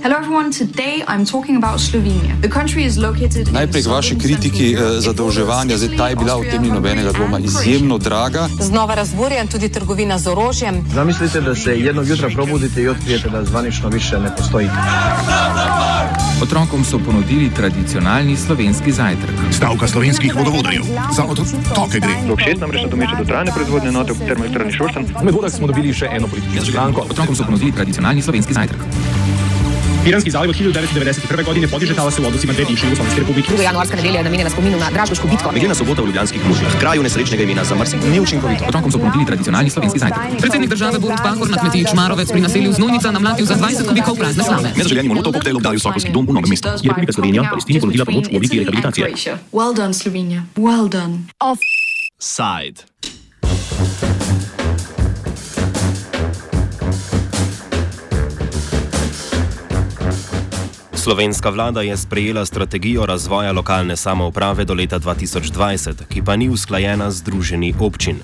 Hello everyone, today I'm talking about Slovenia. The country is located Najprej k vaši kritiki eh, zadolževanja. Zdaj, ta je bila v tem ni nobenega dvoma izjemno draga. Znova razburjen tudi trgovina z orožjem. Zamislite, da se jednog jutra probudite i otkrijete da zvanično više ne postoji. Otrokom so ponudili tradicionalni slovenski zajtrk. Stavka slovenskih vodovodarjev. Za otroke gre. Rok 6 namreč nadomešča dotrajane proizvodne enote v termoelektrarni Šoštan. Med vodah smo dobili še eno politično stranko. Otrokom so ponudili tradicionalni slovenski zajtrk. Piranski zaliv od 1991. godine podiže talase v odnosima dve bivše Jugoslavijske republike. 2. januarska nedelja je namenjena spominu na Dražgoško bitko. Meglena sobota v Ljubljanskih mužah, kraju nesrečnega imena za Mrsik, ni učinkovito. Otrokom so ponudili tradicionalni slovenski zajtrk. Predsednik države Borut Pahor na kmetiji Čmarovec pri naselju Znojnica namlatil za 20 kubikov prazne slame. Med zaželjenim molotov koktejlom dali v Sokolski dom v Novem mestu. Je Republika Slovenija Palestini ponudila pomoč v obliki rehabilitacije. Well done, Slovenia. Well done. Side. Slovenska vlada je sprejela strategijo razvoja lokalne samouprave do leta 2020, ki pa ni usklajena z združenji občin.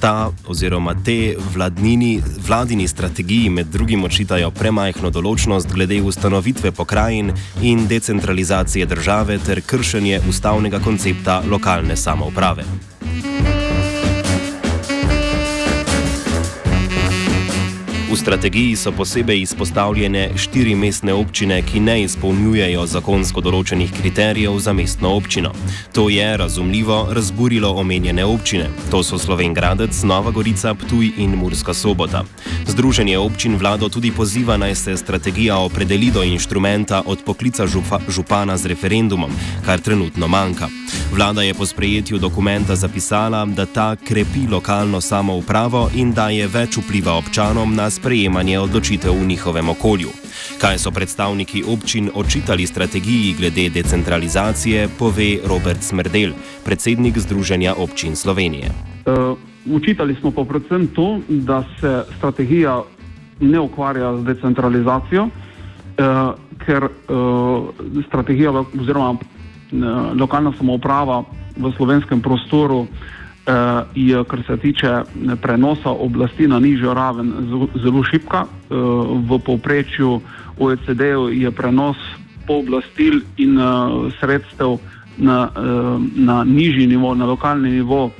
Ta oziroma te vladnini, vladini strategiji med drugim očitajo premajhno določnost glede ustanovitve pokrajin in decentralizacije države ter kršenje ustavnega koncepta lokalne samouprave. Strategiji so posebej izpostavljene štiri mestne občine, ki ne izpolnjujejo zakonsko določenih kriterijev za mestno občino. To je razumljivo razburilo omenjene občine. To so Slovengradec, Nova Gorica, Ptuj in Murska sobota. Združenje občin vlado tudi poziva naj se strategija opredeli do inštrumenta od poklica župa, župana z referendumom, kar trenutno manjka. Vlada je po sprejetju dokumenta zapisala, da ta krepi lokalno samoupravo in daje več vpliva občanom na sprejemanje odločitev v njihovem okolju. Kaj so predstavniki občin očitali strategiji glede decentralizacije, pove Robert Smrdel, predsednik Združenja občin Slovenije. Uh, učitali smo pa predvsem to, da se strategija ne ukvarja z decentralizacijo, uh, ker uh, strategija oziroma lokalna samouprava v slovenskem prostoru uh, je, kar se tiče prenosa oblasti na nižjo raven, zelo šipka. V povprečju OECD-ju je prenos pooblastil in sredstev na, na nižji nivo, na lokalni nivo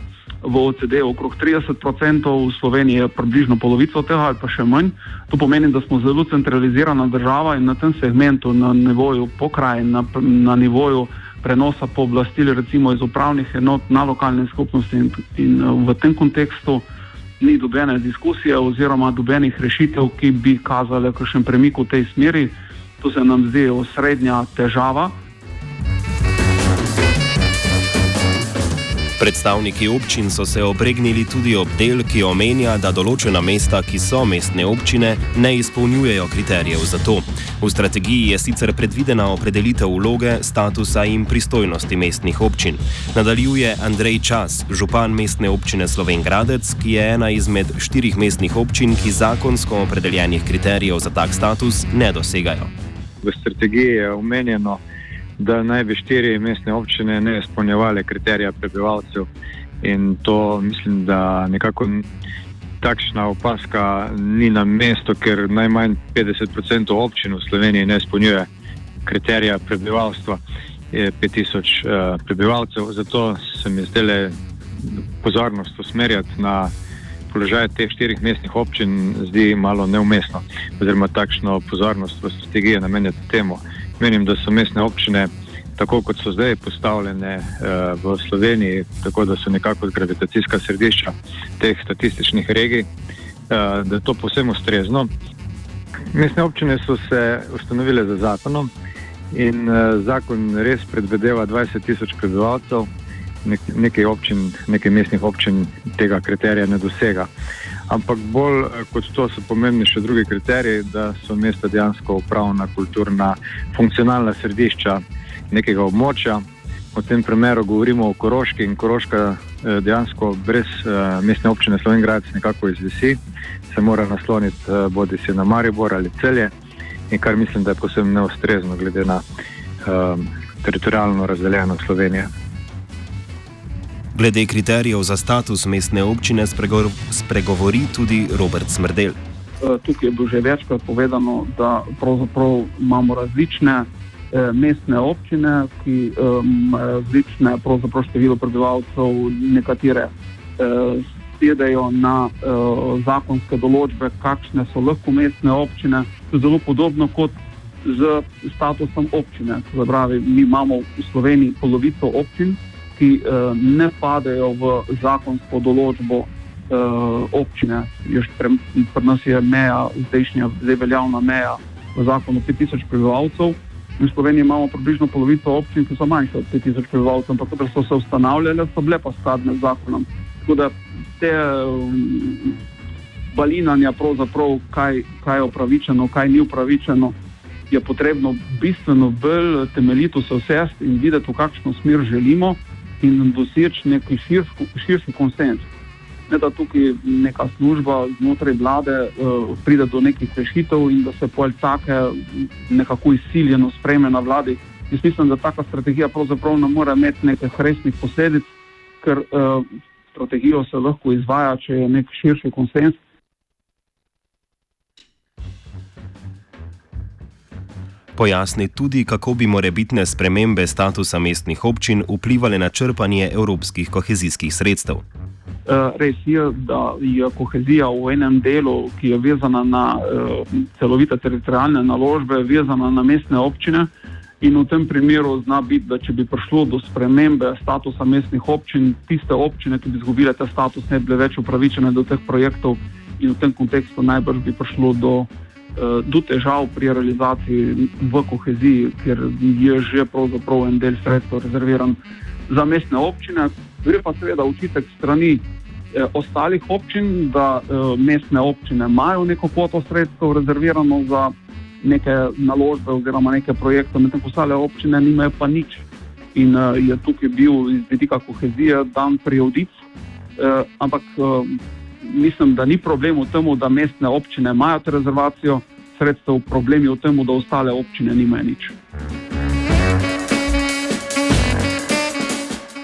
v OECD okrog 30%, v Sloveniji je približno polovico tega ali pa še manj. To pomeni, da smo zelo centralizirana država in na tem segmentu, na nivoju pokrajin, na, na nivoju prenosa pooblastil, recimo iz upravnih enot na lokalne skupnosti, in, in v tem kontekstu ni dobene diskusije oziroma dobenih rešitev, ki bi kazale kakšen premik v tej smeri. To se nam zdi osrednja težava. Predstavniki občin so se obregnili tudi ob del, ki omenja, da določena mesta, ki so mestne občine, ne izpolnjujejo kriterijev za to. V strategiji je sicer predvidena opredelitev vloge, statusa in pristojnosti mestnih občin. Nadaljuje Andrej Čas, župan mestne občine Slovengradec, ki je ena izmed štirih mestnih občin, ki zakonsko opredeljenih kriterijev za tak status ne dosegajo. V strategiji je omenjeno, da naj bi štiri mestne občine ne izpolnjevale kriterija prebivalcev. In to mislim, da nekako takšna opaska ni na mestu, ker najmanj 50% občin v Sloveniji ne izpolnjuje kriterija prebivalstva, je 5000 uh, prebivalcev. Zato se mi zdele pozornost usmerjati na položaj teh štirih mestnih občin zdi malo neumestno, oziroma takšno pozornost v strategiji namenjati temu. Menim, da so mestne občine, tako kot so zdaj postavljene uh, v Sloveniji, tako da so nekako gravitacijska središča teh statističnih regij, uh, da je to posebno ustrezno. Mestne občine so se ustanovile za zakonom in uh, zakon res predvedeva 20 tisoč prebivalcev, Nek, nekaj občin, nekaj mestnih občin tega kriterija ne dosega. Ampak bolj kot to so pomembni še drugi kriteriji, da so mesta dejansko upravna, kulturna, funkcionalna središča nekega območja. V tem primeru govorimo o Koroški in Koroška dejansko brez mestne občine Slovengradec nekako izvisi, se mora nasloniti bodi si na Maribor ali celje, in kar mislim, da je posebno neustrezno glede na um, teritorijalno razdeljeno Slovenijo. Glede kriterijev za status mestne občine sprego spregovori tudi Robert Smrdel. tukaj je bilo že večkrat povedano, da imamo različne eh, mestne občine, ki imajo različne število prebivalcev, nekatere sedajo na zakonske določbe, kakšne so lahko mestne občine. To je zelo podobno kot z statusom občine. Pravi, mi imamo v Sloveniji polovico občin, ki ne padejo v zakonsko določbo uh, občine. Pri nas je meja, zdajšnja, zdaj veljavna meja v zakonu 5000 prebivalcev. V Sloveniji imamo približno polovico občin, ki so manjše od 5000 prebivalcev, ampak da so se ustanavljale, so bile pa skladne z zakonom. Tako da te um, balinanja, pravzaprav, kaj, kaj je upravičeno, kaj ni upravičeno, je potrebno bistveno bolj temeljito se usesti in videti, v kakšno smer želimo in doseči neki širši konsens ne da tukaj neka služba znotraj vlade uh, pride do nekih rešitev in da se pol take nekako izsiljeno spreme na vladi. Jaz mislim, da taka strategija pravzaprav ne more imeti nekih resnih posledic, ker uh, strategijo se lahko izvaja, če je nek širši konsens. Pojasni tudi, kako bi morebitne spremembe statusa mestnih občin vplivali na črpanje evropskih kohezijskih sredstev. Eh, res je, da je kohezija v enem delu, ki je vezana na uh, celovite teritorijalne naložbe, vezana na mestne občine. In v tem primeru zna biti, da če bi prišlo do spremembe statusa mestnih občin, tiste občine, ki bi izgubile ta status, ne bi bile več upravičene do teh projektov, in v tem kontekstu najbrž bi prišlo do, uh, do težav pri realizaciji v koheziji, ker je že pravzaprav en del sredstev rezerviran za mestne občine. Gre pa seveda učitek strani eh, ostalih občin, da eh, mestne občine imajo neko kvoto sredstev rezervirano za neke naložbe oziroma neke projekte, medtem ko ostale občine nimajo pa nič. In eh, je tukaj bil iz vidika kohezije dan priodic. Eh, ampak eh, mislim, da ni problem v tem, da mestne občine imajo rezervacijo sredstev, problem je v tem, da ostale občine nimajo nič.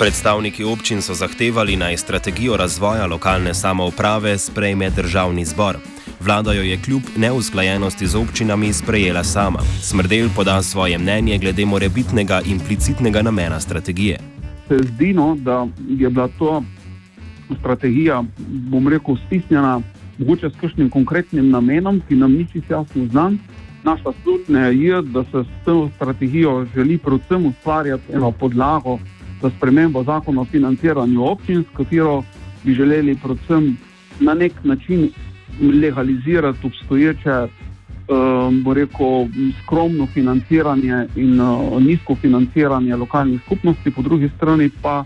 Predstavniki občin so zahtevali naj strategijo razvoja lokalne samouprave sprejme državni zbor. Vlada jo je kljub neusklajenosti z občinami sprejela sama. Smrdel poda svoje mnenje glede morebitnega implicitnega namena strategije. Se zdi, no, da je bila to strategija, bom rekel, stisnjena mogoče s kakšnim konkretnim namenom, ki nam ni čisto jasno znan. Naša slutnja je, da se s to strategijo želi predvsem ustvarjati eno podlago za spremembo zakona o financiranju občin, s katero bi želeli predvsem na nek način legalizirati obstoječe, uh, rekel, skromno financiranje in uh, nizko financiranje lokalnih skupnosti, po drugi strani pa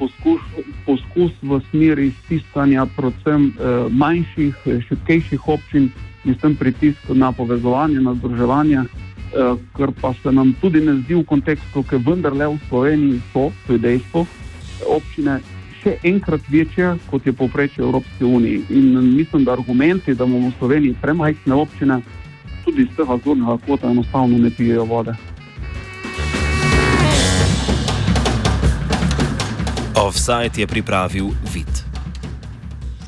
poskus, poskus v smeri stiskanja predvsem uh, manjših, šipkejših občin in s tem pritisk na povezovanje, na združevanje. Eh, kar pa se nam tudi ne zdi v kontekstu, ker vendarle v Sloveniji so, to je dejstvo, občine še enkrat večje, kot je povprečje Evropske unije. In mislim, da argumenti, da imamo v Sloveniji premajhne občine, tudi iz tega zornega kota enostavno ne pijejo vode. Offside je pripravil vid.